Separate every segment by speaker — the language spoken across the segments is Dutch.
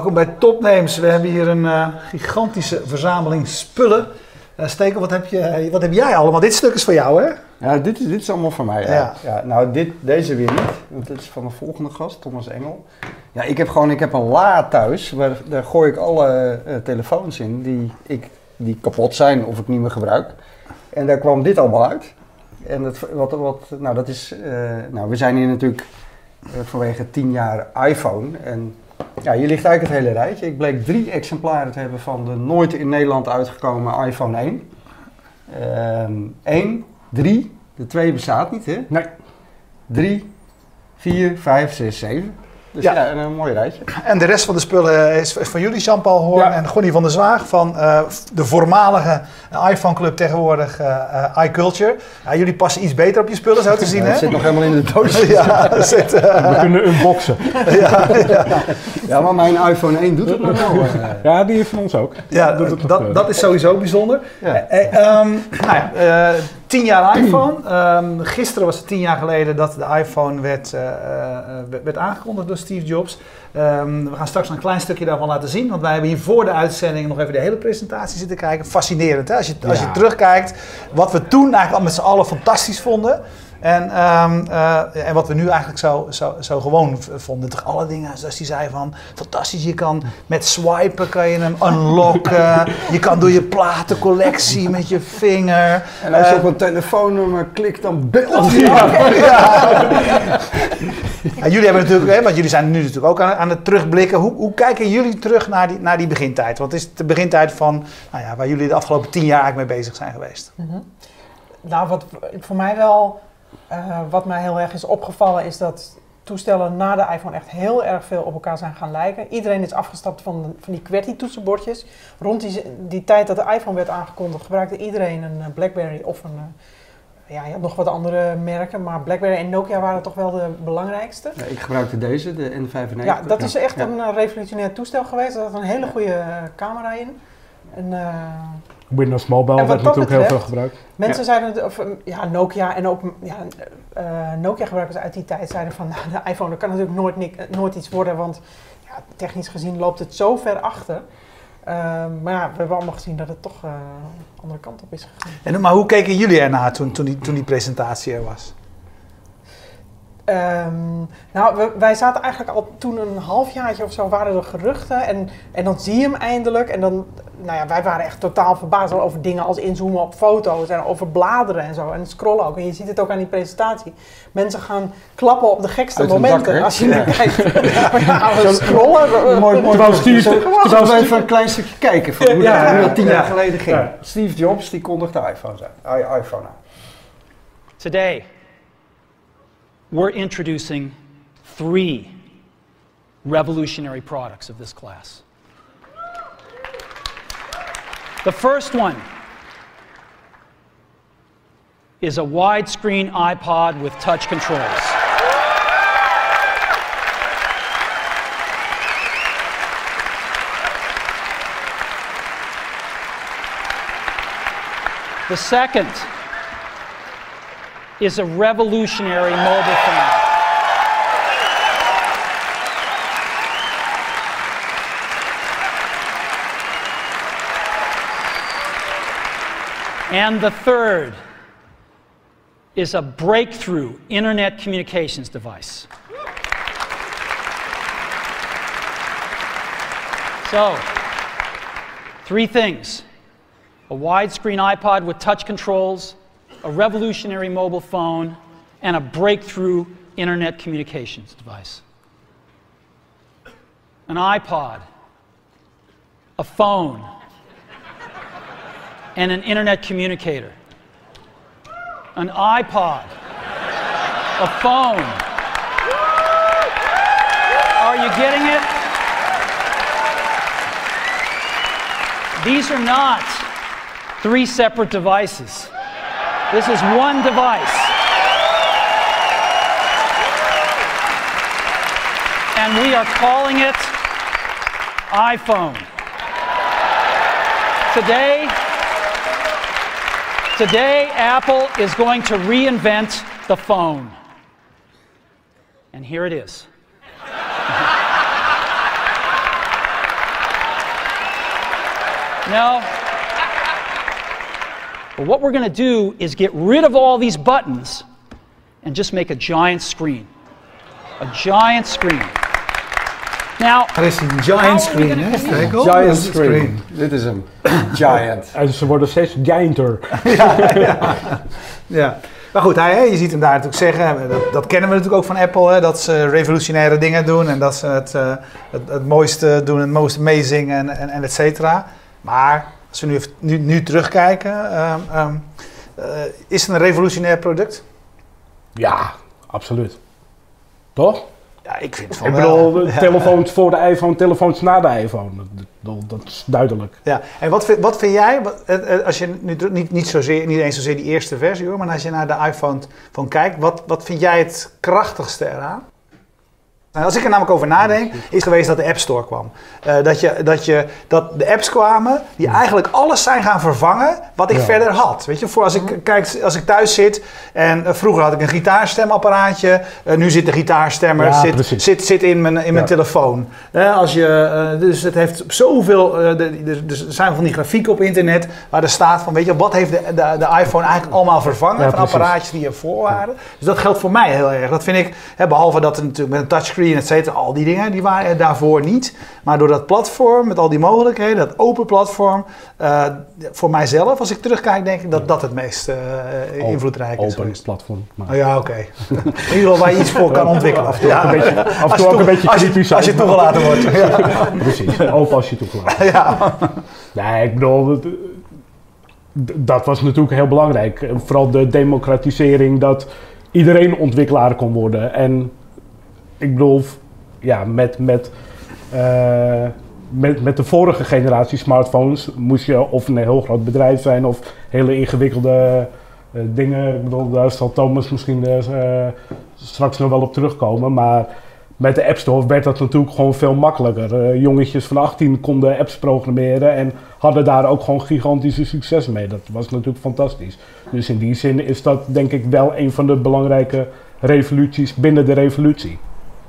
Speaker 1: Welkom bij Topnames. We hebben hier een uh, gigantische verzameling spullen. Uh, Stekel, wat heb, je, wat heb jij allemaal? Dit stuk is voor jou, hè?
Speaker 2: Ja, dit is, dit is allemaal van mij. Ja. ja. ja nou, dit, deze weer niet. Want dit is van de volgende gast, Thomas Engel. Ja, ik heb gewoon ik heb een la thuis. Waar, daar gooi ik alle uh, telefoons in die, ik, die kapot zijn of ik niet meer gebruik. En daar kwam dit allemaal uit. En dat, wat, wat, nou, dat is, nou, we zijn hier natuurlijk vanwege 10 jaar iPhone. En ja, hier ligt eigenlijk het hele rijtje. Ik bleek drie exemplaren te hebben van de nooit in Nederland uitgekomen iPhone 1. Um, 1, 3, de 2 bestaat niet, hè?
Speaker 1: Nee.
Speaker 2: 3, 4, 5, 6, 7. Dus ja. ja, een mooi rijtje.
Speaker 1: En de rest van de spullen is van jullie, Jean-Paul Hoorn ja. en Gonnie van der Zwaag van uh, de voormalige iPhone Club tegenwoordig uh, iCulture. Ja, jullie passen iets beter op je spullen, zo te zien, hè?
Speaker 2: Het zit nog helemaal in de doos.
Speaker 1: ja, zit,
Speaker 3: uh, We kunnen unboxen.
Speaker 2: ja, ja. ja, maar mijn iPhone 1 doet het nog wel.
Speaker 3: ja, die van ons ook.
Speaker 1: Ja, dat, dat, dat is sowieso bijzonder. Ja. Um, nou ja, tien jaar iPhone. Um, gisteren was het tien jaar geleden dat de iPhone werd, uh, werd aangekondigd door Steve Jobs. Um, we gaan straks een klein stukje daarvan laten zien. Want wij hebben hier voor de uitzending nog even de hele presentatie zitten kijken. Fascinerend hè? Als je, als je terugkijkt wat we toen eigenlijk al met z'n allen fantastisch vonden. En, um, uh, en wat we nu eigenlijk zo, zo, zo gewoon vonden, toch alle dingen, zoals hij zei van, fantastisch, je kan met swipen kan je hem unlocken, je kan door je platencollectie met je vinger.
Speaker 2: En als je uh, op een telefoonnummer klikt, dan belt hij. Ja.
Speaker 1: ja. ja. jullie hebben natuurlijk, hè, want jullie zijn nu natuurlijk ook aan, aan het terugblikken. Hoe, hoe kijken jullie terug naar die, naar die begintijd? Want het is de begintijd van, nou ja, waar jullie de afgelopen tien jaar eigenlijk mee bezig zijn geweest.
Speaker 4: Mm -hmm. Nou, wat voor mij wel uh, wat mij heel erg is opgevallen is dat toestellen na de iPhone echt heel erg veel op elkaar zijn gaan lijken. Iedereen is afgestapt van, de, van die QWERTY-toetsenbordjes. Rond die, die, tijd dat de iPhone werd aangekondigd, gebruikte iedereen een BlackBerry of een... Uh, ja, je had nog wat andere merken, maar BlackBerry en Nokia waren toch wel de belangrijkste.
Speaker 2: Ja, ik gebruikte deze, de N95.
Speaker 4: Ja, dat is echt ja. een revolutionair toestel geweest. Er zat een hele goede camera in. En, uh,
Speaker 3: Windows Mobile werd natuurlijk heel veel gebruikt.
Speaker 4: Mensen ja. zeiden, of ja, Nokia en ook ja, uh, Nokia-gebruikers uit die tijd zeiden van, nou, de iPhone, dat kan natuurlijk nooit, nooit iets worden, want ja, technisch gezien loopt het zo ver achter. Uh, maar ja, we hebben allemaal gezien dat het toch uh, de andere kant op is gegaan.
Speaker 1: En, maar hoe keken jullie ernaar toen, toen, die, toen die presentatie er was?
Speaker 4: Um, nou, we, wij zaten eigenlijk al toen een halfjaartje of zo waren er geruchten en, en dan zie je hem eindelijk en dan, nou ja, wij waren echt totaal verbaasd over dingen als inzoomen op foto's en over bladeren en zo en scrollen ook. En je ziet het ook aan die presentatie. Mensen gaan klappen op de gekste
Speaker 2: Uit
Speaker 4: momenten
Speaker 2: dak,
Speaker 4: als je
Speaker 2: ja.
Speaker 4: naar kijkt. ja, we scrollen.
Speaker 2: mooi, mooi.
Speaker 3: Terwijl Steve,
Speaker 2: Terwijl we even een klein stukje kijken van hoe
Speaker 1: Ja,
Speaker 2: dat tien
Speaker 1: ja.
Speaker 2: jaar geleden ging.
Speaker 3: Ja.
Speaker 2: Steve Jobs die kondigde iPhones aan. IPhone aan.
Speaker 5: Today, we're introducing three revolutionary products of this class. The first one is a widescreen iPod with touch controls. The second is a revolutionary mobile phone. And the third is a breakthrough internet communications device. So, three things a widescreen iPod with touch controls, a revolutionary mobile phone, and a breakthrough internet communications device. An iPod, a phone, and an internet communicator. An iPod, a phone. Are you getting it? These are not three separate devices. This is one device. And we are calling it iPhone. Today, today Apple is going to reinvent the phone. And here it is. No. But what we're going to do is get rid of all these buttons and just make a giant screen. A giant screen. Now,
Speaker 1: er is een giant screen, hè?
Speaker 2: Giant screen. Dit is hem. Giant.
Speaker 3: En ze worden steeds gianter.
Speaker 1: ja, ja. ja. Maar goed, hij, je ziet hem daar natuurlijk zeggen, dat, dat, kennen we natuurlijk ook van Apple, hè, dat ze revolutionaire dingen doen en dat ze het, uh, het, het, mooiste doen, het most amazing en, en, en et cetera. Maar als we nu, nu, nu terugkijken, um, um, uh, is het een revolutionair product?
Speaker 3: Ja, absoluut. Toch?
Speaker 1: Ja, ik vind het van
Speaker 3: Ik bedoel, ja. telefoons voor de iPhone, telefoons na de iPhone. Dat, dat is duidelijk.
Speaker 1: Ja, en wat vind, wat vind jij, als je nu niet, niet, zozeer, niet eens zozeer die eerste versie hoor, maar als je naar de iPhone van kijkt, wat, wat vind jij het krachtigste eraan? En als ik er namelijk over nadenk, is geweest dat de App Store kwam. Uh, dat, je, dat, je, dat de apps kwamen die eigenlijk alles zijn gaan vervangen wat ik ja. verder had. Weet je, voor als ik, kijk, als ik thuis zit en uh, vroeger had ik een gitaarstemmapparaatje, uh, nu zit de gitaarstemmer ja, zit, zit, zit in mijn, in ja. mijn telefoon. als je, dus het heeft zoveel, de, dus er zijn van die grafieken op internet waar er staat van, weet je, wat heeft de, de, de iPhone eigenlijk allemaal vervangen van apparaatjes die ervoor waren. Dus dat geldt voor mij heel erg. Dat vind ik, hè, behalve dat er natuurlijk met een touchscreen et cetera, al die dingen, die waren er daarvoor niet. Maar door dat platform, met al die mogelijkheden, dat open platform, uh, voor mijzelf, als ik terugkijk, denk ik dat dat het meest uh, invloedrijk is.
Speaker 3: Open platform.
Speaker 1: Maar. Oh, ja, oké. Okay. In ieder geval waar je iets voor kan ontwikkelen. Af en toe,
Speaker 3: ja. een, beetje, af en toe ook een beetje kritisch
Speaker 1: Als je, als je toegelaten wordt.
Speaker 3: ja. Precies, open als je toegelaten
Speaker 1: Ja.
Speaker 3: Nee, ik bedoel, dat was natuurlijk heel belangrijk. Vooral de democratisering, dat iedereen ontwikkelaar kon worden. En ik bedoel, ja, met, met, uh, met, met de vorige generatie smartphones moest je of een heel groot bedrijf zijn of hele ingewikkelde uh, dingen. Ik bedoel, daar zal Thomas misschien uh, straks nog wel op terugkomen. Maar met de App Store werd dat natuurlijk gewoon veel makkelijker. jongetjes van 18 konden apps programmeren en hadden daar ook gewoon gigantische succes mee. Dat was natuurlijk fantastisch. Dus in die zin is dat denk ik wel een van de belangrijke revoluties binnen de revolutie.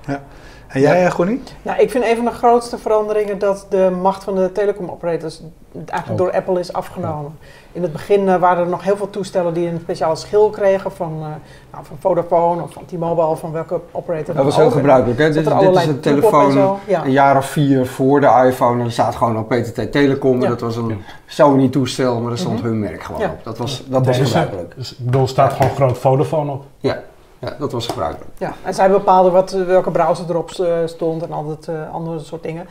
Speaker 1: Ja. En jij, ja. Groenie?
Speaker 4: Nou, ik vind een van de grootste veranderingen dat de macht van de telecomoperators eigenlijk oh. door Apple is afgenomen. Ja. In het begin uh, waren er nog heel veel toestellen die een speciale schil kregen van, uh, nou, van Vodafone of van T-Mobile of van welke operator.
Speaker 2: Dat was heel gebruikelijk. Hè? Dit, dit is een telefoon ja. een jaar of vier voor de iPhone. En er staat gewoon op PTT Telecom. Ja. Dat was een Sony toestel, maar er stond mm -hmm. hun merk gewoon op. Dat was, dat was gebruikelijk.
Speaker 3: Dus, ik bedoel, staat gewoon groot Vodafone op.
Speaker 2: Ja. Ja, dat was gebruikelijk.
Speaker 4: Ja, en zij bepaalden wat, welke browser erop stond en al dat uh, andere soort dingen.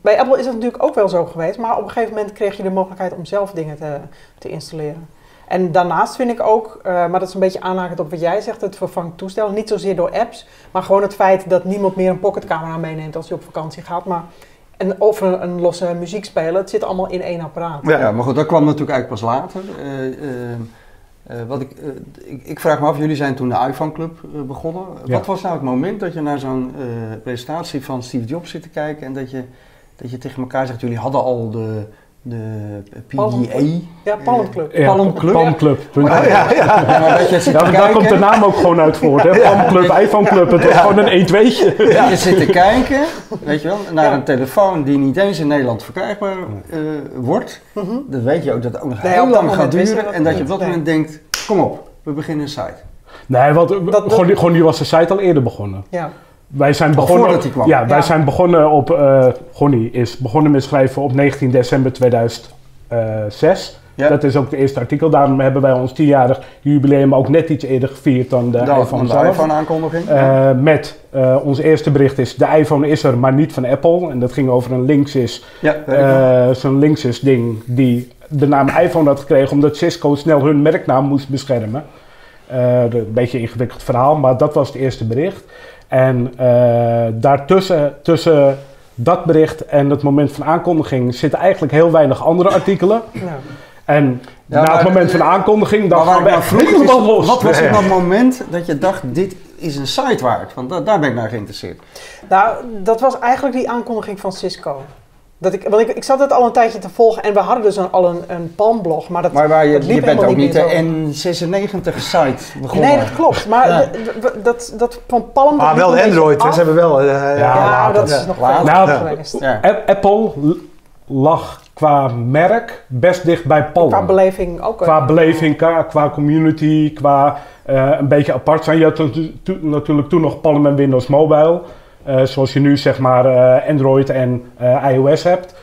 Speaker 4: Bij Apple is het natuurlijk ook wel zo geweest, maar op een gegeven moment kreeg je de mogelijkheid om zelf dingen te, te installeren. En daarnaast vind ik ook, uh, maar dat is een beetje aanhakend op wat jij zegt, het vervangt toestellen. Niet zozeer door apps, maar gewoon het feit dat niemand meer een pocketcamera meeneemt als je op vakantie gaat. Maar en of een, een losse muziekspeler, het zit allemaal in één apparaat.
Speaker 2: Ja, ja maar goed, dat kwam natuurlijk eigenlijk pas later. Uh, uh, wat ik, uh, ik, ik, vraag me af, jullie zijn toen de iPhone Club uh, begonnen. Ja. Wat was nou het moment dat je naar zo'n presentatie van Steve Jobs zit te kijken en dat je, dat je tegen elkaar zegt, jullie hadden al de, de PDA?
Speaker 4: Ja, Palm Club.
Speaker 3: Ja,
Speaker 2: Palm Club.
Speaker 3: Palm Club.
Speaker 2: Oh, ja, ja. ja. maar dat je zit
Speaker 3: daar, daar komt de naam ook gewoon uit voort. Hè? Palm Club, iPhone Club, het was gewoon een 1-2'tje.
Speaker 2: Ja. Je zit te kijken, weet je wel, naar een telefoon die niet eens in Nederland verkrijgbaar wordt. Mm -hmm. Dan weet je ook dat het ook nog nee, heel lang gaat duren en dat je op dat moment denkt, kom op, we beginnen een site.
Speaker 3: Nee, want dat, gewoon, gewoon die was de site al eerder begonnen.
Speaker 4: Ja.
Speaker 3: Wij zijn begonnen,
Speaker 2: kwam.
Speaker 3: Ja, wij ja. zijn begonnen op, uh, Gonnie is begonnen met schrijven op 19 december 2006. Ja. Dat is ook het eerste artikel. Daarom hebben wij ons tienjarig jubileum ook net iets eerder gevierd dan de,
Speaker 2: de
Speaker 3: iPhone
Speaker 2: de iPhone aankondiging.
Speaker 3: Uh, met uh, ons eerste bericht is de iPhone is er, maar niet van Apple. En dat ging over een Linksys,
Speaker 2: ja,
Speaker 3: zo'n Linksys ding die de naam iPhone had gekregen omdat Cisco snel hun merknaam moest beschermen. Een beetje een ingewikkeld verhaal, maar dat was het eerste bericht. En uh, daartussen, tussen dat bericht en het moment van aankondiging zitten eigenlijk heel weinig andere artikelen. Ja. En ja, na het moment van aankondiging, dan gaan we echt helemaal los.
Speaker 2: Wat was het nee. moment dat je dacht, dit is een site waard? Want da daar ben ik naar geïnteresseerd.
Speaker 4: Nou, dat was eigenlijk die aankondiging van Cisco. Dat ik, want ik, ik zat het al een tijdje te volgen en we hadden dus een, al een, een Palmblog. Maar, dat,
Speaker 2: maar waar je,
Speaker 4: dat
Speaker 2: je bent ook niet de N96-site begonnen.
Speaker 4: Nee, dat klopt. Maar ja. dat, dat van Palm...
Speaker 1: Ah, wel Android. Ze hebben wel... Uh,
Speaker 4: ja, ja dat is nog
Speaker 3: later. Nou, geweest. Ja. Apple lag qua merk best dicht bij Palm.
Speaker 4: Qua beleving ook.
Speaker 3: Qua beleving, qua, qua community, qua uh, een beetje apart zijn. Je had natuurlijk toen nog Palm en Windows Mobile. Uh, zoals je nu zeg maar uh, Android en iOS hebt.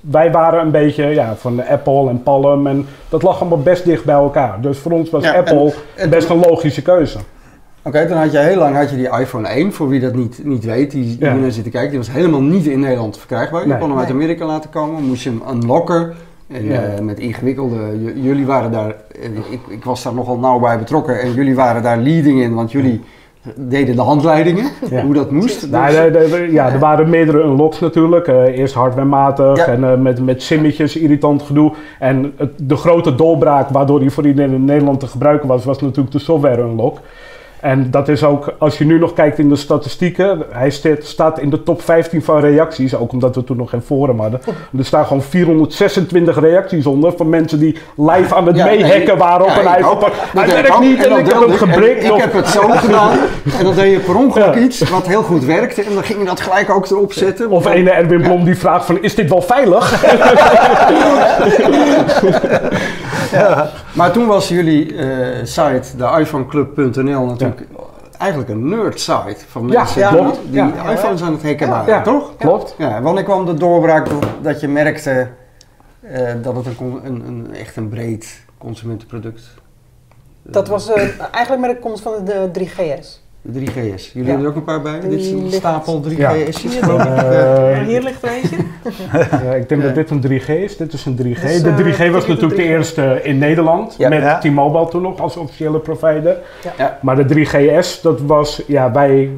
Speaker 3: Wij waren een beetje ja, van Apple en Palm en dat lag allemaal best dicht bij elkaar. Dus voor ons was ja, Apple en, en best een logische keuze.
Speaker 2: Oké, okay, dan had je heel lang had je die iPhone 1, voor wie dat niet, niet weet, die, die ja. naar zitten kijken. Die was helemaal niet in Nederland verkrijgbaar. Je nee. kon hem uit nee. Amerika laten komen, moest je hem unlocken. En ja. uh, met ingewikkelde, jullie waren daar, ik, ik was daar nogal nauw bij betrokken en jullie waren daar leading in, want jullie deden de handleidingen, ja. hoe dat moest.
Speaker 3: Nou, de, de, ja, er waren meerdere unlocks natuurlijk. Uh, eerst hardwarematig ja. en uh, met, met simmetjes, irritant gedoe. En het, de grote doorbraak waardoor die voor iedereen in Nederland te gebruiken was, was natuurlijk de software unlock. En dat is ook, als je nu nog kijkt in de statistieken, hij staat in de top 15 van reacties, ook omdat we toen nog geen forum hadden. Er staan gewoon 426 reacties onder van mensen die live aan het ja, nee, waren op ja, een. Hij werkt niet en, en ik heb hem gebrikt.
Speaker 2: Ik, heb het zo gedaan en dan deed je per ongeluk iets wat heel goed werkte en dan ging je dat gelijk ook erop zetten.
Speaker 3: Of ene Erwin Blom die vraagt van, is dit wel veilig?
Speaker 2: ja. Maar toen was jullie uh, site, de iPhoneclub.nl, natuurlijk eigenlijk een nerd site van mensen
Speaker 3: ja,
Speaker 2: die, iPhones aan het hacken waren, toch?
Speaker 3: Klopt.
Speaker 2: Ja, wanneer kwam de doorbraak dat je merkte uh, dat het een, een, een, echt een breed consumentenproduct
Speaker 4: Dat was uh, eigenlijk met de komst van de 3GS.
Speaker 2: De 3GS. Jullie hebben er ook een paar bij? dit is een stapel 3GS. Ja.
Speaker 4: Uh, hier ligt er eentje.
Speaker 3: ja, ik denk dat dit een 3G is. Dit is een 3G. Dus, de 3G was natuurlijk de eerste in Nederland. Ja. Met T-Mobile toen nog als officiële provider. Maar de 3GS, dat was, ja, wij...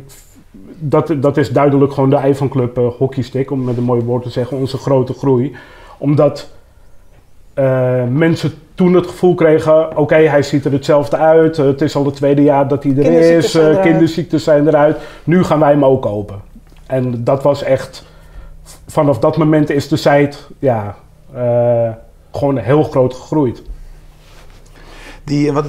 Speaker 3: Dat, dat is duidelijk gewoon de iPhone Club uh, hockeystick, om met een mooi woord te zeggen, onze grote groei. Omdat uh, mensen toen het gevoel kregen, oké, hij ziet er hetzelfde uit. het is al het tweede jaar dat hij er is. Uh, kinderziektes zijn eruit. Nu gaan wij hem ook kopen. En dat was echt, vanaf dat moment is de site ja, uh, gewoon heel groot gegroeid.
Speaker 1: Die, wat,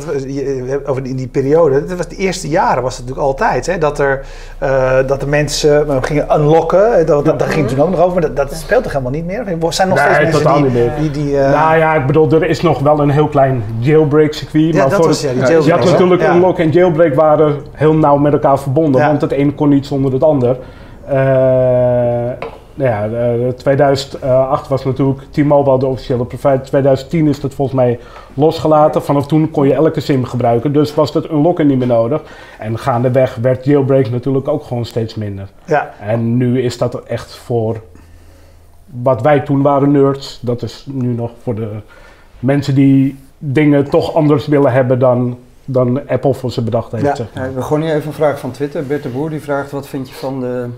Speaker 1: over in die periode, dat was de eerste jaren was het natuurlijk altijd. Hè, dat, er, uh, dat de mensen uh, gingen unlocken. Dat, dat, daar ging toen ook nog over, maar dat, dat speelt toch helemaal niet meer? Er zijn nog
Speaker 3: nee,
Speaker 1: steeds
Speaker 3: mensen die...
Speaker 1: Niet
Speaker 3: meer.
Speaker 1: die, die
Speaker 3: uh, nou ja, ik bedoel, er is nog wel een heel klein jailbreak circuit.
Speaker 1: Ja,
Speaker 3: maar
Speaker 1: dat
Speaker 3: voor
Speaker 1: was, ja, die
Speaker 3: het, je had natuurlijk ja. unlock en jailbreak waren heel nauw met elkaar verbonden. Want het een kon niet zonder het ander. Ja, uh, 2008 was natuurlijk T-Mobile de officiële provider. 2010 is dat volgens mij losgelaten. Vanaf toen kon je elke sim gebruiken. Dus was het unlocken niet meer nodig. En gaandeweg werd jailbreak natuurlijk ook gewoon steeds minder.
Speaker 1: Ja.
Speaker 3: En nu is dat echt voor wat wij toen waren nerds. Dat is nu nog voor de mensen die dingen toch anders willen hebben dan, dan Apple voor ze bedacht heeft.
Speaker 2: Ja.
Speaker 3: Zeg maar.
Speaker 2: ja we gewoon hier even een vraag van Twitter. Bert de Boer die vraagt wat vind je van de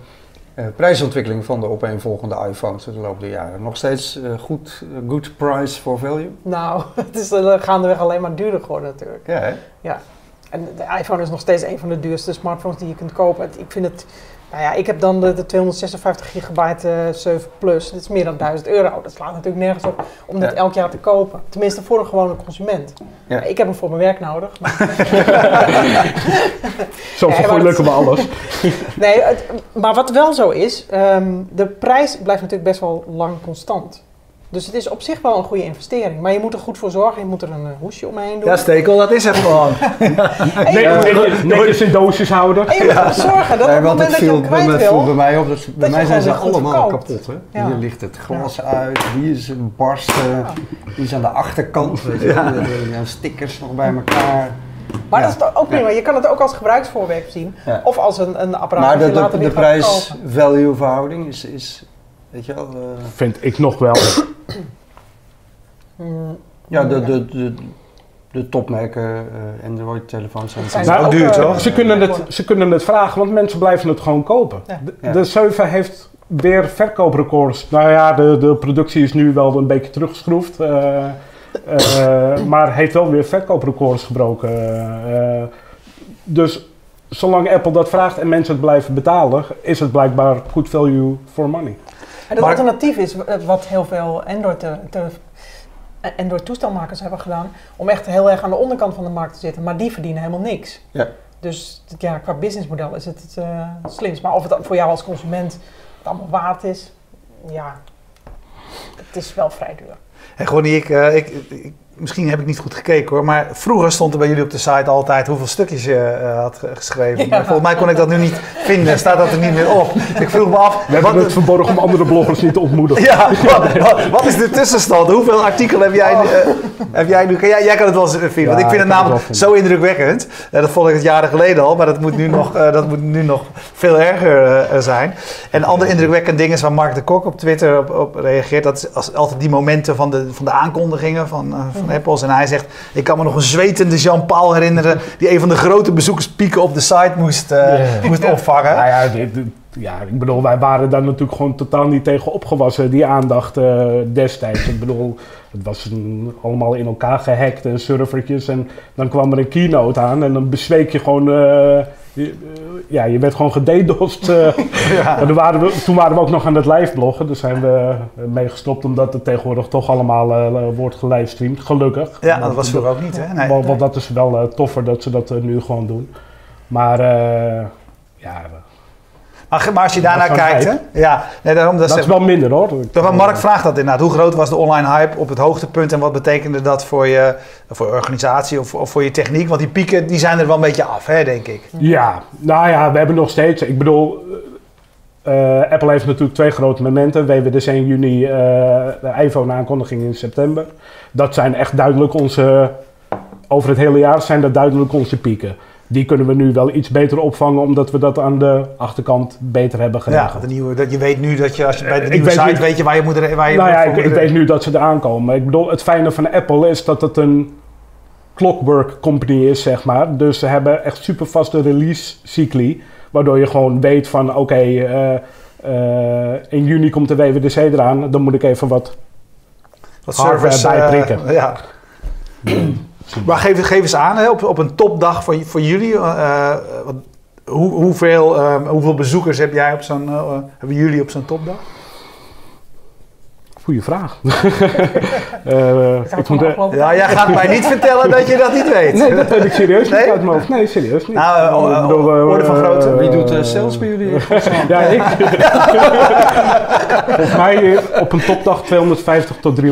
Speaker 2: uh, prijsontwikkeling van de opeenvolgende iPhones de loop der jaren. Nog steeds uh, goed, uh, good price for value?
Speaker 4: Nou, het is gaandeweg alleen maar duurder geworden natuurlijk.
Speaker 2: Ja, hè?
Speaker 4: Ja. En de iPhone is nog steeds een van de duurste smartphones die je kunt kopen. Ik vind het, nou ja, ik heb dan de, de 256 gigabyte 7 Plus. Dat is meer dan 1000 euro. Dat slaat natuurlijk nergens op om dat ja. elk jaar te kopen. Tenminste voor een gewone consument. Ja. Ik heb hem voor mijn werk nodig.
Speaker 3: Zo vergoeilijken we alles.
Speaker 4: nee, het, maar wat wel zo is, um, de prijs blijft natuurlijk best wel lang constant. Dus het is op zich wel een goede investering. Maar je moet er goed voor zorgen. Je moet er een hoesje omheen doen.
Speaker 1: Ja, stekel, dat is het gewoon.
Speaker 3: nee, netjes in doosjes houden.
Speaker 4: En je moet ervoor zorgen dat
Speaker 2: nee,
Speaker 4: op het moment dat je hem kwijt
Speaker 2: bij,
Speaker 4: wil...
Speaker 2: bij mij, op, dat, bij mij zijn ze allemaal
Speaker 4: verkoopt.
Speaker 2: kapot. Hè? Ja. Hier ligt het glas uit, hier is een barsten, ja. hier is aan de achterkant. Weet je, ja. stickers nog bij elkaar.
Speaker 4: Maar ja. dat is ook prima. Je kan het ook als gebruiksvoorwerp zien. Ja. Of als een, een apparaat
Speaker 2: maar de, de, de prijs-value verhouding is, is, weet je wel... Uh,
Speaker 3: Vind ik nog wel.
Speaker 2: Ja, de, de, de, de topmerken uh, Android-telefoons zijn,
Speaker 1: zijn nou, duur, toch?
Speaker 3: Ze kunnen, het, ze kunnen het vragen, want mensen blijven het gewoon kopen. Ja. De, ja. de 7 heeft weer verkooprecords. Nou ja, de, de productie is nu wel een beetje teruggeschroefd. Uh, uh, maar heeft wel weer verkooprecords gebroken. Uh, dus zolang Apple dat vraagt en mensen het blijven betalen, is het blijkbaar good value for money.
Speaker 4: En het maar, alternatief is wat heel veel Android, te, te, Android toestelmakers hebben gedaan, om echt heel erg aan de onderkant van de markt te zitten, maar die verdienen helemaal niks.
Speaker 2: Ja.
Speaker 4: Dus ja, qua businessmodel is het het uh, slimst. Maar of het voor jou als consument het allemaal waard is, ja, het is wel vrij duur.
Speaker 1: En gewoon ik, uh, ik, ik Misschien heb ik niet goed gekeken hoor, maar vroeger stond er bij jullie op de site altijd hoeveel stukjes je uh, had geschreven. Maar volgens mij kon ik dat nu niet vinden, staat dat er niet meer op. Ik vroeg me af.
Speaker 3: We hebben het verborgen om andere bloggers niet te ontmoedigen.
Speaker 1: Ja, wat, wat, is de tussenstand? Hoeveel artikelen heb jij, uh, heb jij nu? Jij, jij kan het wel eens vinden, want ik vind het namelijk zo indrukwekkend. Uh, dat vond ik het jaren geleden al, maar dat moet nu nog, dat moet nu nog veel erger zijn. En een ander indrukwekkend ding is waar Mark de Kok op Twitter op, op reageert. Dat is als, altijd die momenten van de, van de aankondigingen van Apples. En hij zegt, ik kan me nog een zwetende Jean-Paul herinneren... die een van de grote bezoekerspieken op de site moest, uh, moest opvangen.
Speaker 3: Nou ja, dit, ja, ik bedoel, wij waren daar natuurlijk gewoon totaal niet tegen opgewassen, die aandacht uh, destijds. Ik bedoel, het was een, allemaal in elkaar gehackt en servertjes. En dan kwam er een keynote aan en dan bezweek je gewoon... Uh, je, ja, je werd gewoon gededost. Uh, ja. waren we, toen waren we ook nog aan het live bloggen. Daar zijn we mee gestopt omdat het tegenwoordig toch allemaal uh, wordt gelivestreamd. Gelukkig.
Speaker 1: Ja, dat was vroeger ook niet hè?
Speaker 3: Nee. Want, want, dat is wel uh, toffer dat ze dat nu gewoon doen. Maar ja...
Speaker 1: Maar, maar als je daarnaar kijkt, hè? Ja, nee, daarom,
Speaker 3: dat, dat is wel minder hoor.
Speaker 1: Mark vraagt dat inderdaad. Hoe groot was de online hype op het hoogtepunt en wat betekende dat voor je, voor je organisatie of, of voor je techniek? Want die pieken die zijn er wel een beetje af, hè, denk ik.
Speaker 3: Ja, nou ja, we hebben nog steeds. Ik bedoel, uh, Apple heeft natuurlijk twee grote momenten. WWDC in juni, uh, de iPhone-aankondiging in september. Dat zijn echt duidelijk onze. Over het hele jaar zijn dat duidelijk onze pieken die kunnen we nu wel iets beter opvangen, omdat we dat aan de achterkant beter hebben geregeld.
Speaker 1: Ja, de nieuwe, dat je weet nu dat je als je bij de nieuwe site weet, weet je waar je moet... Waar je
Speaker 3: nou ja, ik, ik weet nu dat ze eraan komen. Ik bedoel, het fijne van Apple is dat het een clockwork company is, zeg maar. Dus ze hebben echt super vaste release cycli, waardoor je gewoon weet van, oké, okay, uh, uh, in juni komt de WWDC eraan, dan moet ik even wat,
Speaker 1: wat servers bijprikken. Uh, ja. Maar geef, geef eens aan, hè, op, op een topdag voor, voor jullie. Uh, hoe, hoeveel, uh, hoeveel bezoekers heb jij op zo'n, uh, hebben jullie op zo'n topdag?
Speaker 3: Goeie vraag.
Speaker 1: uh, ik vond, ja, jij gaat mij niet vertellen dat je dat niet weet.
Speaker 3: Nee, dat weet ik serieus niet uit mijn hoofd. Nee, serieus niet.
Speaker 1: Nou, uh, bedoel, orde van grootte.
Speaker 2: Wie doet uh, sales bij jullie?
Speaker 3: ja, ik. Volgens mij op een topdag 250 tot 300.000.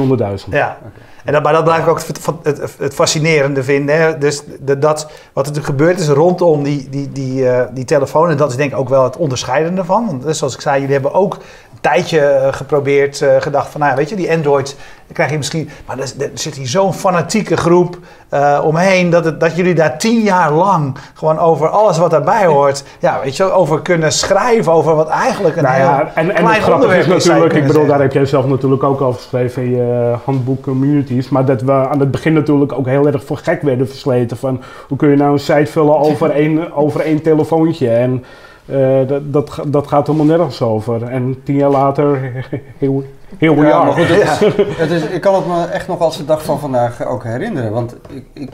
Speaker 1: Ja. En dat, dat blijf ik ook het, het, fascinerende vinden. Hè? Dus de, dat, wat er gebeurd is rondom die, die, die, uh, die telefoon. En dat is denk ik ook wel het onderscheidende van. Want dus zoals ik zei, jullie hebben ook tijdje uh, geprobeerd, uh, gedacht van, nou weet je, die Android krijg je misschien. Maar er, er zit hier zo'n fanatieke groep uh, omheen. Dat, het, dat jullie daar tien jaar lang gewoon over alles wat daarbij hoort. Ja, weet je, over kunnen schrijven. Over wat eigenlijk een nou ja, heel en, en onderwerp
Speaker 3: is. Natuurlijk, ik bedoel, daar heb jij zelf natuurlijk ook over geschreven in je handboek communities. Maar dat we aan het begin natuurlijk ook heel erg voor gek werden versleten. Van hoe kun je nou een site vullen over één, over één telefoontje? En dat, dat, dat gaat helemaal nergens over. En tien jaar later, heel, heel we ja,
Speaker 2: goed, het is, het is, ik kan het me echt nog als de dag van vandaag ook herinneren. Want ik, ik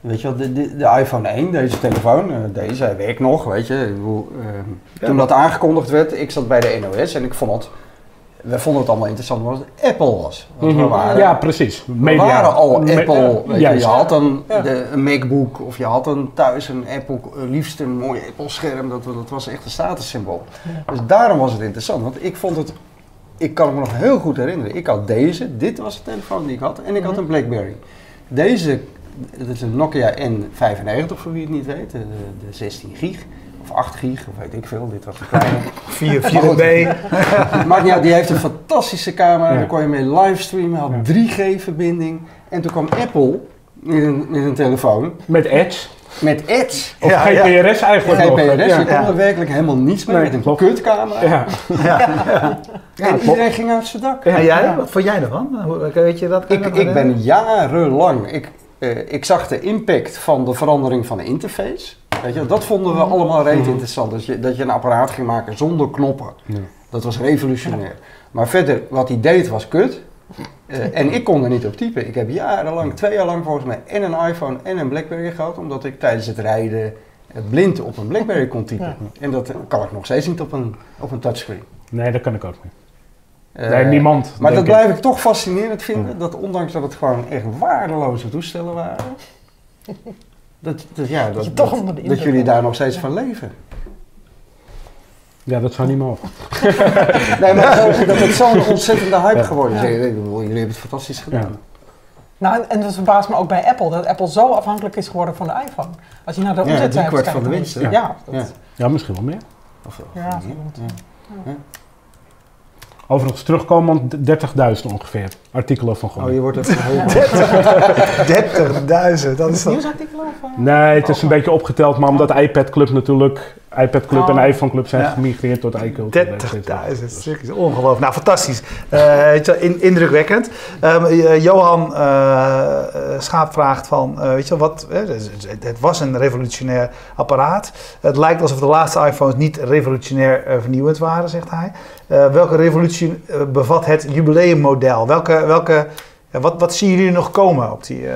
Speaker 2: weet je wel, de, de, de, iPhone 1, deze telefoon, uh, deze, hij werkt nog, weet je. Uh, toen dat aangekondigd werd, ik zat bij de NOS en ik vond het we vonden het allemaal interessant omdat het Apple was.
Speaker 3: Want we waren, ja, precies.
Speaker 2: Media. We waren al Apple. Je, je, had een, de, een, MacBook of je had een thuis een Apple, uh, liefst een mooi Apple scherm. Dat, dat was echt een statussymbool. Dus daarom was het interessant. Want ik vond het, ik kan me nog heel goed herinneren. Ik had deze, dit was de telefoon die ik had. En ik had mhm. een Blackberry. Deze, dat is een Nokia N95 voor wie het niet weet, de, de 16 gig of 8 gig, of weet ik veel. Dit was een kleine.
Speaker 1: 4, 4B.
Speaker 2: maar ja, die heeft een fantastische camera. Ja. Daar kon je mee livestreamen. Had 3G-verbinding. En toen kwam Apple met een, met een telefoon.
Speaker 3: Met Edge.
Speaker 2: Met Edge.
Speaker 3: Of ja, GPRS ja. eigenlijk
Speaker 2: GPRS, ja. je kon er werkelijk helemaal niets mee. Nee, met een kutcamera. Ja. Ja. En iedereen ging uit zijn dak.
Speaker 1: En jij, wat vond jij ervan? Weet je dat?
Speaker 2: Ik, ik ben jarenlang... Ik, uh, ik zag de impact van de verandering van de interface. Weet je, dat vonden we allemaal reet mhm. interessant. Dat je, dat je een apparaat ging maken zonder knoppen. Ja. Dat was revolutionair. Maar verder, wat hij deed was kut. Uh, en ik kon er niet op typen. Ik heb jarenlang, twee jaar lang volgens mij, en een iPhone en een Blackberry gehad. Omdat ik tijdens het rijden blind op een Blackberry kon typen. Ja. En dat kan ik nog steeds niet op een, op een touchscreen.
Speaker 3: Nee, dat kan ik ook niet. Uh, nee, niemand.
Speaker 2: Maar dat blijf ik toch fascinerend vinden. Dat ondanks dat het gewoon echt waardeloze toestellen waren. Dat, dat, ja, dat, dat, dat jullie daar nog steeds van leven.
Speaker 3: Ja, dat zou niet mogen.
Speaker 2: nee, maar dat het zo'n ontzettende hype geworden is. Jullie hebben het fantastisch gedaan.
Speaker 4: Nou, en, en dat verbaast me ook bij Apple, dat Apple zo afhankelijk is geworden van de iPhone. Als je naar de omzetcijfers
Speaker 2: ja, kijkt. van de winst.
Speaker 4: Ja, ja,
Speaker 3: ja. misschien wel meer.
Speaker 4: Of, of ja,
Speaker 3: ja. Overigens terugkomen 30.000 ongeveer artikelen van gewoon.
Speaker 2: Oh, je wordt even heel
Speaker 1: 30.000, dat is
Speaker 4: dat. Nieuwsartikelen? Of,
Speaker 3: uh... Nee, het is een beetje opgeteld, maar omdat iPad Club natuurlijk iPad Club oh. en iPhone Club zijn ja. gemigreerd tot iCult.
Speaker 1: 30.000 stukjes, ongelooflijk. Nou, fantastisch. Uh, in, indrukwekkend. Um, Johan uh, Schaap vraagt van, weet je wat, het was een revolutionair apparaat. Het lijkt alsof de laatste iPhones niet revolutionair vernieuwend waren, zegt hij. welke revolutie bevat het jubileummodel? Welke, welke wat, wat zien jullie nog komen op die. Uh,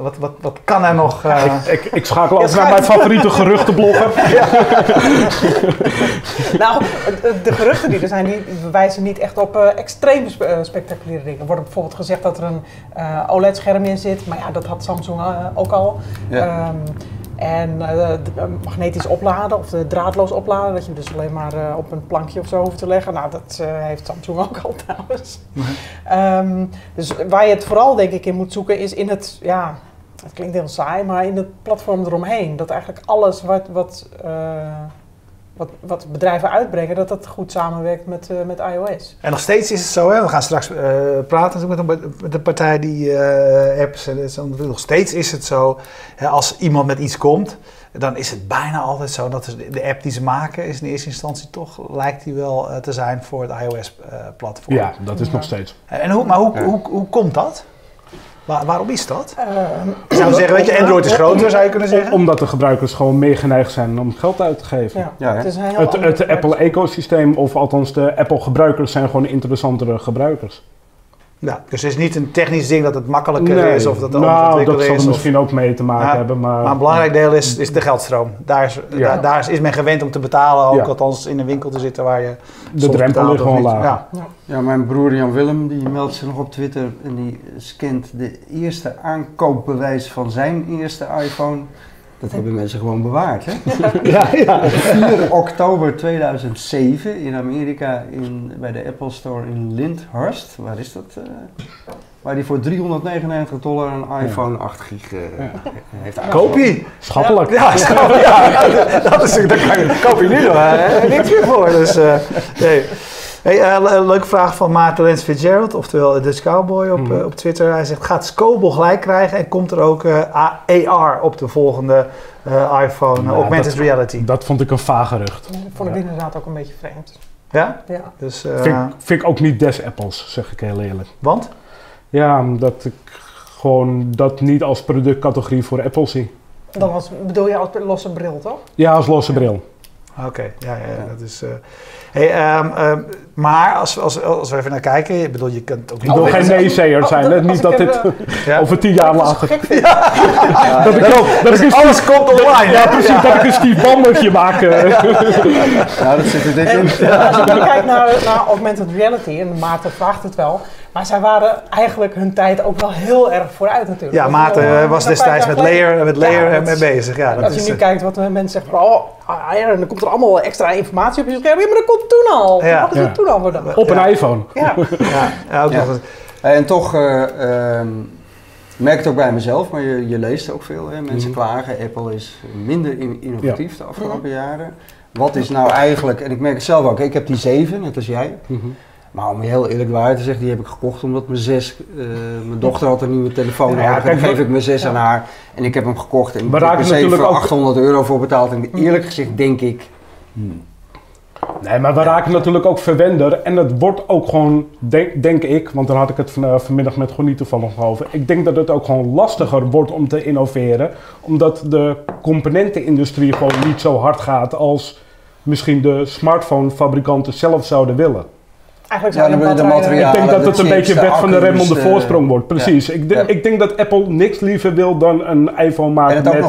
Speaker 1: wat, wat, wat, kan er nog. Uh...
Speaker 3: Ik, ik, ik, schakel altijd naar mijn favoriete geruchtenblogger.
Speaker 4: nou, de geruchten die er zijn, die wijzen niet echt op uh, extreem spectaculaire dingen. Er wordt bijvoorbeeld gezegd dat er een OLED-scherm in zit, maar ja, dat had Samsung ook al. Ja. Um, en uh, magnetisch opladen of de draadloos opladen, dat je dus alleen maar uh, op een plankje of zo hoeft te leggen. Nou, dat uh, heeft Samsung ook al trouwens. um, dus waar je het vooral denk ik in moet zoeken is in het, ja, het klinkt heel saai, maar in het platform eromheen. Dat eigenlijk alles wat, wat wat, wat bedrijven uitbrengen, dat dat goed samenwerkt met, uh, met iOS.
Speaker 1: En nog steeds is het zo, hè? we gaan straks uh, praten met, met de partij die uh, apps en zo. Nog steeds is het zo, hè, als iemand met iets komt, dan is het bijna altijd zo dat de app die ze maken, is in eerste instantie toch, lijkt die wel te zijn voor het iOS-platform.
Speaker 3: ja, dat is nog steeds.
Speaker 1: En hoe, maar hoe, hoe, hoe komt dat? Waar, waarom is dat? Uh, zou je zeggen, weet je, Android is groter, zou je kunnen zeggen?
Speaker 3: Omdat de gebruikers gewoon meer geneigd zijn om geld uit te geven. Ja, ja het, is het, het Apple-ecosysteem, of althans de Apple-gebruikers, zijn gewoon interessantere gebruikers.
Speaker 1: Ja, dus het is niet een technisch ding dat het makkelijker is of dat het
Speaker 3: nou, dat zal er misschien ook mee te maken hebben. Maar,
Speaker 1: maar, een belangrijk deel is, is de geldstroom. Daar is, daar, daar, is men gewend om te betalen, ook althans in een winkel te zitten waar je...
Speaker 3: De drempel ligt gewoon laag.
Speaker 2: Ja. ja, mijn broer Jan Willem die meldt zich nog op Twitter en die scant de eerste aankoopbewijs van zijn eerste iPhone dat hebben mensen gewoon bewaard. Hè? ja, ja. Op 4 oktober 2007 in Amerika in, bij de Apple Store in Lyndhurst. Waar is dat? Uh, waar die voor 399 dollar een iPhone 8 gig uh, ja. heeft
Speaker 3: Schappelijk.
Speaker 1: Ja, schappelijk. ja, dat is, daar kan je, koop je nu nog niks meer voor. Dus, uh, nee. Hey, uh, leuke vraag van Maarten Lens Fitzgerald, oftewel de Dutch Cowboy op, mm. op Twitter. Hij zegt, gaat Scobel gelijk krijgen en komt er ook uh, AR op de volgende uh, iPhone, nou, augmented
Speaker 3: dat,
Speaker 1: reality?
Speaker 3: Dat vond ik een vaag gerucht.
Speaker 4: Dat vond ik inderdaad ook een beetje vreemd.
Speaker 1: Ja?
Speaker 4: Ja.
Speaker 1: Dus,
Speaker 3: vind, vind, ik ook niet des Apples, zeg ik heel eerlijk.
Speaker 1: Want?
Speaker 3: Ja, omdat ik gewoon dat niet als productcategorie voor Apple zie.
Speaker 4: Dan was, bedoel je als losse bril, toch?
Speaker 3: Ja, als losse bril.
Speaker 1: Oké, ja, ja, dat is. Uh, hey, um, um, maar als, als, als we even naar kijken, ik bedoel, je kunt ook
Speaker 3: niet. Ik wil geen neezeer oh, zijn, oh, niet dat dit uh, over tien jaar later. Ja.
Speaker 1: Ja. dat ik ook, dat ik alles komt online.
Speaker 3: Ja, precies, dat ik een Steve maak.
Speaker 2: ja, dat zit er dik in.
Speaker 4: Als je kijkt naar, naar augmented reality, en Maarten vraagt het wel. Maar zij waren eigenlijk hun tijd ook wel heel erg vooruit natuurlijk.
Speaker 1: Ja, Maarten was destijds met layer, met layer ja, mee bezig. Ja,
Speaker 4: dat als je nu kijkt wat mensen zeggen van, oh, ja, dan komt er allemaal extra informatie op je scherm. Ja, maar dat komt toen al. Ja. Ja. Toen al
Speaker 3: worden. Op een iPhone.
Speaker 4: Ja.
Speaker 1: ja, ook nog
Speaker 2: En toch... Uh, um, merk het ook bij mezelf, maar je, je leest ook veel. Hè? Mensen mm. klagen, Apple is minder innovatief de afgelopen jaren. Wat is nou eigenlijk, en ik merk het zelf ook, ik heb die 7, net als jij. Mm -hmm. Maar om heel eerlijk waar te zeggen, die heb ik gekocht omdat mijn zes, uh, mijn dochter had een nieuwe telefoon ja, Dan geef ik mijn zes ja. aan haar en ik heb hem gekocht en ik heb er 7 800 euro voor betaald. En eerlijk gezegd denk ik, hmm.
Speaker 3: Nee, maar we raken natuurlijk ook verwender. En het wordt ook gewoon, denk, denk ik, want daar had ik het van, uh, vanmiddag met gewoon niet toevallig over. Ik denk dat het ook gewoon lastiger wordt om te innoveren. Omdat de componentenindustrie gewoon niet zo hard gaat als misschien de smartphonefabrikanten zelf zouden willen.
Speaker 4: Eigenlijk ja, de, de materialen,
Speaker 3: Ik denk dat het een beetje wet van de rem om de voorsprong wordt. Precies. Ik, denk, ik denk dat Apple niks liever wil dan een iPhone maken met,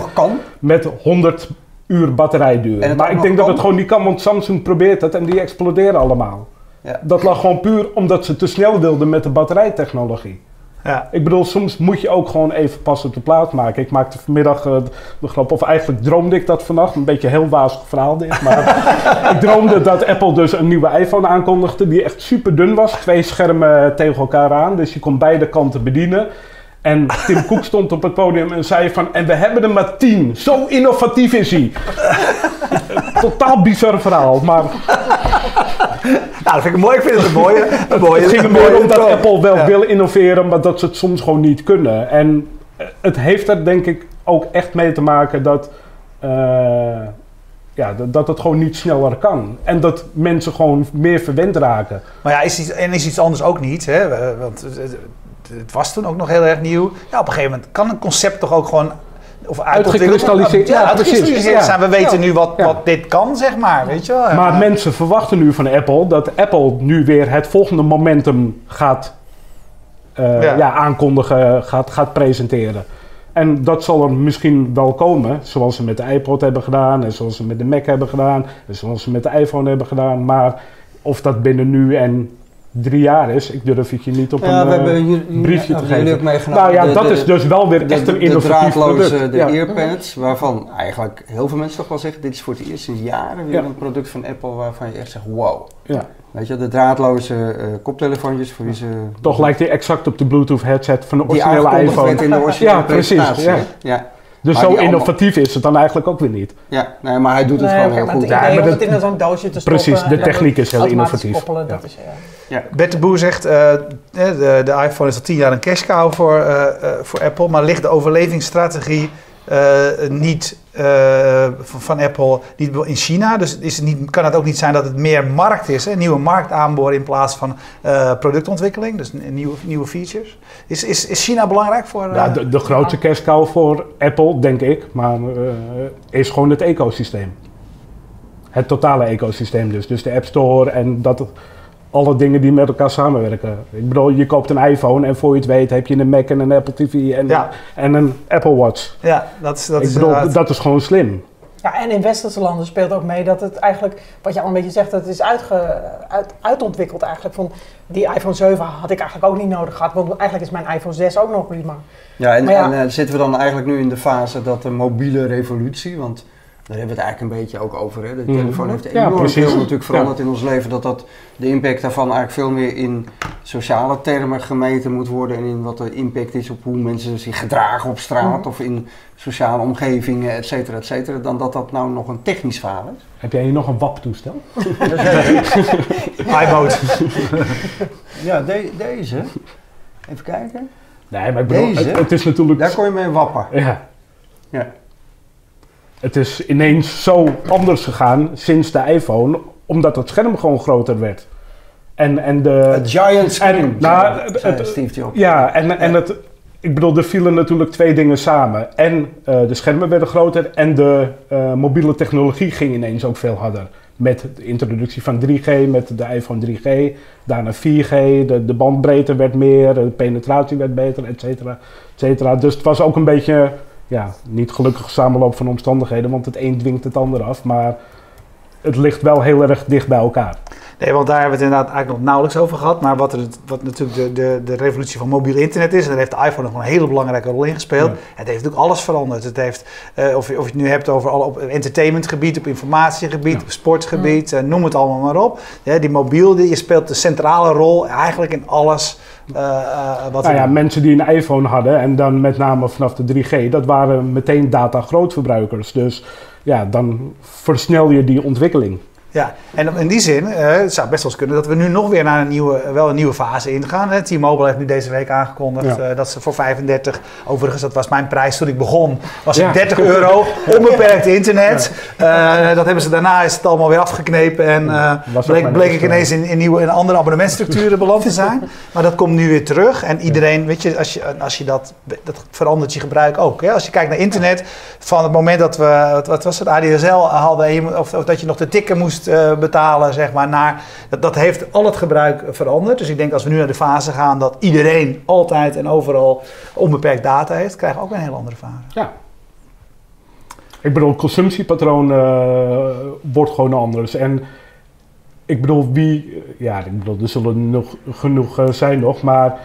Speaker 3: met 100 uur batterijduur. Maar ik denk dat het gewoon niet kan, want Samsung probeert het en die exploderen allemaal. Ja. Dat lag gewoon puur omdat ze te snel wilden met de batterijtechnologie. Ja. Ik bedoel, soms moet je ook gewoon even pas op de plaats maken. Ik maakte vanmiddag uh, de grap, of eigenlijk droomde ik dat vannacht. Een beetje een heel wazig verhaal dit. Maar ik droomde dat Apple dus een nieuwe iPhone aankondigde die echt super dun was. Twee schermen tegen elkaar aan, dus je kon beide kanten bedienen. En Tim Cook stond op het podium en zei van... En we hebben er maar tien. Zo innovatief is hij. Totaal bizar verhaal, maar...
Speaker 1: Nou, dat vind ik mooi. Ik vind het een mooie... Een mooie
Speaker 3: het ging er meer om dat Apple wel ja. wil innoveren... maar dat ze het soms gewoon niet kunnen. En het heeft er denk ik ook echt mee te maken dat... Uh, ja, dat het gewoon niet sneller kan. En dat mensen gewoon meer verwend raken.
Speaker 1: Maar ja, is iets, en is iets anders ook niet. Hè? Want het was toen ook nog heel erg nieuw. Ja, op een gegeven moment kan een concept toch ook gewoon
Speaker 3: of uitgekristalliseerd.
Speaker 1: Ja, ja zijn. We weten nu wat, wat dit kan, zeg maar. Weet je wel?
Speaker 3: Maar mensen verwachten nu van Apple dat Apple nu weer het volgende momentum gaat uh, ja. aankondigen, gaat, gaat presenteren. En dat zal er misschien wel komen, zoals ze met de iPod hebben gedaan, en zoals ze met de Mac hebben gedaan, en zoals ze met de iPhone hebben gedaan. Maar of dat binnen nu en drie jaar is. Ik durf het je niet op ja, een we briefje te geven.
Speaker 2: Ook meegenomen.
Speaker 3: Nou ja, dat is dus wel weer echt een innovatief de product.
Speaker 2: De ja. earpads, waarvan eigenlijk heel veel mensen toch wel zeggen... dit is voor het eerst sinds jaren weer een product van Apple waarvan je echt zegt wow. Ja. Weet je, de draadloze uh, koptelefoontjes voor wie ze...
Speaker 3: Toch lijkt hij exact op de Bluetooth headset van de originele iPhone.
Speaker 2: in de originele
Speaker 3: ja, precies. Ja. Dus zo innovatief is het dan eigenlijk ook weer niet.
Speaker 2: Ja, nee, maar hij doet het gewoon heel goed.
Speaker 4: Ja, maar het in zo'n doosje te
Speaker 3: stoppen. Precies, de techniek is heel innovatief. Koppelen,
Speaker 1: dat is, ja. Bert de Boer zegt, uh, de, de, iPhone is al tien jaar een cash cow voor, uh, uh, voor Apple, maar ligt de overlevingsstrategie niet van, van, Apple niet in China? Dus is het niet, kan het ook niet zijn dat het meer markt is, een nieuwe markt aanboren in plaats van productontwikkeling, dus nieuwe, nieuwe features? Is, is, is China belangrijk voor...
Speaker 3: ja, de, de grootste cash cow voor Apple, denk ik, maar is gewoon het ecosysteem. Het totale ecosysteem dus. Dus de App Store en dat alle dingen die met elkaar samenwerken. Ik bedoel, je koopt een iPhone en voor je het weet heb je een Mac en een Apple TV en, en een Apple Watch.
Speaker 1: Ja, dat is, dat
Speaker 3: ik
Speaker 1: is
Speaker 3: bedoel, dat is gewoon slim.
Speaker 4: Ja, en in westerse landen speelt ook mee dat het eigenlijk, wat je al een beetje zegt, dat het is uitge, uit, uitontwikkeld eigenlijk. Van die iPhone 7 had ik eigenlijk ook niet nodig gehad, want eigenlijk is mijn iPhone 6 ook nog prima.
Speaker 2: Ja, en, en uh, zitten we dan eigenlijk nu in de fase dat de mobiele revolutie, want daar hebben we het eigenlijk een beetje ook over. Hè. De mhm. telefoon heeft enorm ja, veel natuurlijk veranderd in ons leven. Dat, dat de impact daarvan eigenlijk veel meer in sociale termen gemeten moet worden. En in wat de impact is op hoe mensen zich gedragen op straat. Mhm. Of in sociale omgevingen, et cetera, et cetera. Dan dat dat nou nog een technisch verhaal is.
Speaker 3: Heb jij hier nog een WAP-toestel?
Speaker 1: iMode.
Speaker 2: ja, deze. Even kijken.
Speaker 3: Nee, maar ik bedoel, deze, het, het, is natuurlijk...
Speaker 2: Daar kon je mee wappen.
Speaker 3: Ja. Ja het is ineens zo anders gegaan sinds de iPhone, omdat het scherm gewoon groter werd.
Speaker 2: En, en de... A giant screen, en, nou, het, Steve Jobs.
Speaker 3: Ja, en, en het... Ik bedoel, er vielen natuurlijk twee dingen samen. En uh, de schermen werden groter en de uh, mobiele technologie ging ineens ook veel harder. Met de introductie van 3G, met de iPhone 3G, daarna 4G, de, de bandbreedte werd meer, de penetratie werd beter, et cetera, et cetera. Dus het was ook een beetje ja, niet gelukkig samenloop van omstandigheden, want het een dwingt het ander af. Maar het ligt wel heel erg dicht bij elkaar.
Speaker 1: Nee, want daar hebben we het inderdaad eigenlijk nog nauwelijks over gehad. Maar wat, er, wat natuurlijk de, de, de revolutie van mobiel internet is, en daar heeft de iPhone nog een hele belangrijke rol in gespeeld. Het heeft natuurlijk alles veranderd. Het heeft, uh, of, je, of je het nu hebt over alle, op entertainmentgebied, op informatiegebied, op sportgebied, uh, noem het allemaal maar op. Ja, die mobiel, die, je speelt de centrale rol eigenlijk in alles
Speaker 3: uh, wat nou ja, mensen die een iPhone hadden en dan met name vanaf de 3G, dat waren meteen data grootverbruikers. Dus ja, dan versnel je die ontwikkeling.
Speaker 1: Ja, en in die zin uh, het zou best wel eens kunnen dat we nu nog weer naar een nieuwe, wel een nieuwe fase ingaan. T-Mobile heeft nu deze week aangekondigd uh, dat ze voor 35, overigens dat was mijn prijs toen ik begon, was het 30 euro, onbeperkt internet. Uh, dat hebben ze daarna is het allemaal weer afgeknepen en bleek, bleek ik ineens in, in, nieuwe, in andere abonnementstructuren beland te zijn. Maar dat komt nu weer terug en iedereen, weet je, als je, als je dat, dat verandert je gebruik ook. Hè? Als je kijkt naar internet, van het moment dat we, wat was het, ADSL hadden, of, of dat je nog de tikken moest uh, betalen, zeg maar, naar, dat, dat heeft al het gebruik veranderd. Dus ik denk als we nu naar de fase gaan dat iedereen altijd en overal onbeperkt data heeft, krijgen we ook een heel andere fase.
Speaker 3: Ja. Ik bedoel, consumptiepatroon uh, wordt gewoon anders. En ik bedoel, wie, ja, ik bedoel, er zullen nog genoeg uh, zijn nog, maar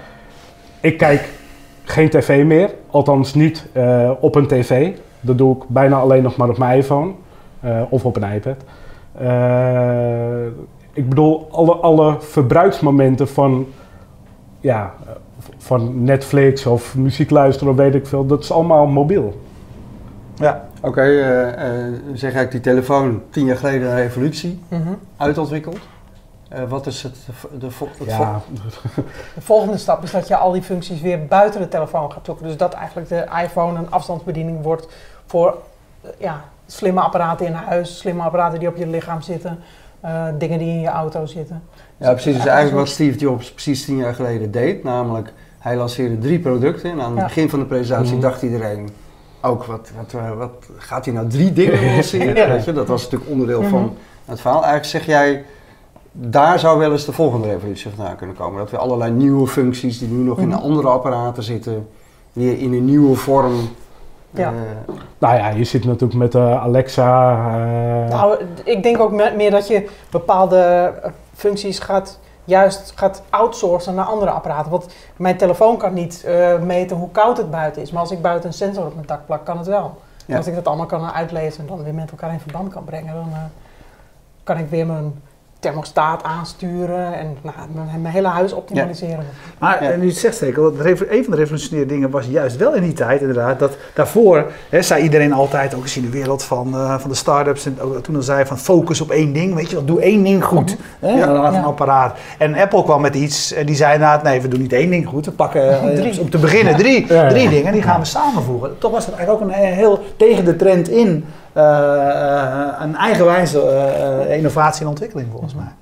Speaker 3: ik kijk geen tv meer, althans niet op een tv. Dat doe ik bijna alleen nog maar op mijn iPhone of op een iPad. Ik bedoel, alle, alle verbruiksmomenten van ja, van Netflix of muziek luisteren of weet ik veel, dat is allemaal mobiel.
Speaker 2: Ja. Oké, okay, uh, eh, uh, eh, zeg ik die telefoon tien jaar geleden een revolutie mm -hmm. uitontwikkeld. Uh, wat is het, de, het ja.
Speaker 4: de volgende stap is dat je al die functies weer buiten de telefoon gaat zoeken. Dus dat eigenlijk de iPhone een afstandsbediening wordt voor ja, slimme apparaten in huis, slimme apparaten die op je lichaam zitten, dingen die in je auto zitten.
Speaker 2: Ja, precies. Dus eigenlijk wat Steve Jobs precies tien jaar geleden deed, namelijk hij lanceerde drie producten en aan het begin van de presentatie mhm. dacht iedereen ook, wat, wat, eh, wat gaat hij nou drie dingen lanceren? Weet je? Dat was natuurlijk onderdeel van mhm. het verhaal. Eigenlijk zeg jij, daar zou wel eens de volgende revolutie vandaan kunnen komen. Dat we allerlei nieuwe functies die nu nog in mhm. andere apparaten zitten, weer in een nieuwe vorm
Speaker 3: ja. Uh, nou ja, je zit natuurlijk met uh, Alexa.
Speaker 4: Uh... Nou, ik denk ook meer dat je bepaalde functies gaat juist gaat outsourcen naar andere apparaten. Want mijn telefoon kan niet meten hoe koud het buiten is. Maar als ik buiten een sensor op mijn dak plak, kan het wel. Als ik dat allemaal kan uitlezen en dan weer met elkaar in verband kan brengen, dan kan ik weer mijn thermostaat aansturen en nou, mijn, hele huis optimaliseren.
Speaker 1: Maar ja. nu zegt zeker, dat een van de revolutionaire dingen was juist wel in die tijd inderdaad, dat daarvoor hè, zei iedereen altijd, ook eens in de wereld van, uh, van de start-ups, en ook, toen al zei van focus op één ding, weet je wel, doe één ding goed. Hè, ja. Dan een apparaat. En Apple kwam met iets en die zei inderdaad, nee, we doen niet één ding goed, we pakken uh, om te beginnen drie, drie dingen en die gaan we samenvoegen. Toch was het eigenlijk ook een heel tegen de trend in een eigenwijze uh, innovatie en ontwikkeling volgens mij.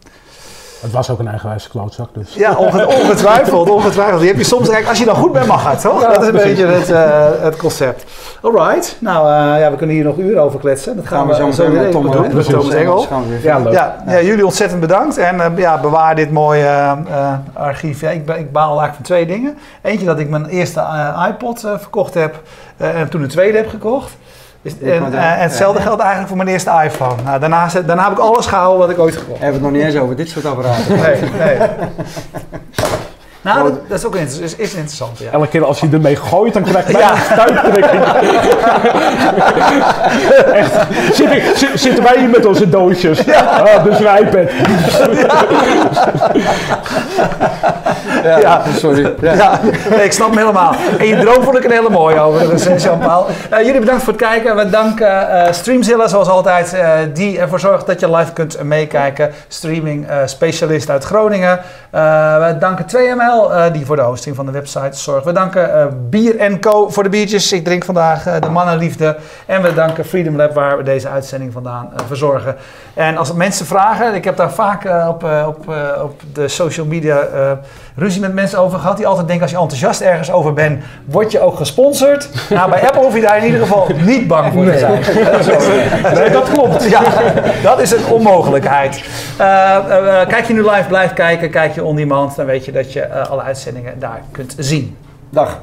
Speaker 3: Het was ook een eigenwijze klootzak dus.
Speaker 1: Ja, ongetwijfeld, ongetwijfeld. Die heb je soms, kijk, als je dan goed bent mag het, toch? dat is een beetje het, uh, het concept. Alright, nou ja, we kunnen hier nog uren over kletsen. Dat gaan, we zo meteen met Tom, doen. Met Thomas Engel. Ja, ja, ja, jullie ontzettend bedankt en ja, bewaar dit mooie archief. Ja, ik, ik baal eigenlijk van twee dingen. Eentje dat ik mijn eerste iPod verkocht heb en toen een tweede heb gekocht. En, uh, hetzelfde geldt eigenlijk voor mijn eerste iPhone. Nou, daarna, daarna heb ik alles gehouden wat ik ooit gekocht
Speaker 2: heb. We het nog niet eens over dit soort apparaten.
Speaker 1: nee, nee. Nou, dat, is ook is, is interessant. Ja.
Speaker 3: Elke keer als je ermee gooit, dan krijg je ja. een stuiptrekking. Echt. Zitten, zitten wij hier met onze doosjes? Ja. Ah, dus een iPad.
Speaker 1: Ja. ja. sorry. Ja. Nee, ik snap hem helemaal. En je droom vond ik een hele mooie over. Dus Jean-Paul. Uh, jullie bedankt voor het kijken. We danken uh, Streamzilla zoals altijd, uh, die ervoor zorgt dat je live kunt meekijken. Streaming specialist uit Groningen. we danken 2ML uh, die voor de hosting van de website zorgt. We danken uh, Bier Co voor de biertjes. Ik drink vandaag uh, de mannenliefde. En we danken Freedom Lab waar we deze uitzending vandaan verzorgen. En als mensen vragen, ik heb daar vaak op, op, op de social media ruzie met mensen over gehad. Die altijd denken als je enthousiast ergens over bent, word je ook gesponsord. nou, bij Apple hoef je daar in ieder geval niet bang voor te zijn.
Speaker 3: nee, dat klopt.
Speaker 1: Ja, dat is een onmogelijkheid. kijk je nu live, blijf kijken. Kijk je on demand, dan weet je dat je alle uitzendingen daar kunt zien.
Speaker 2: Dag.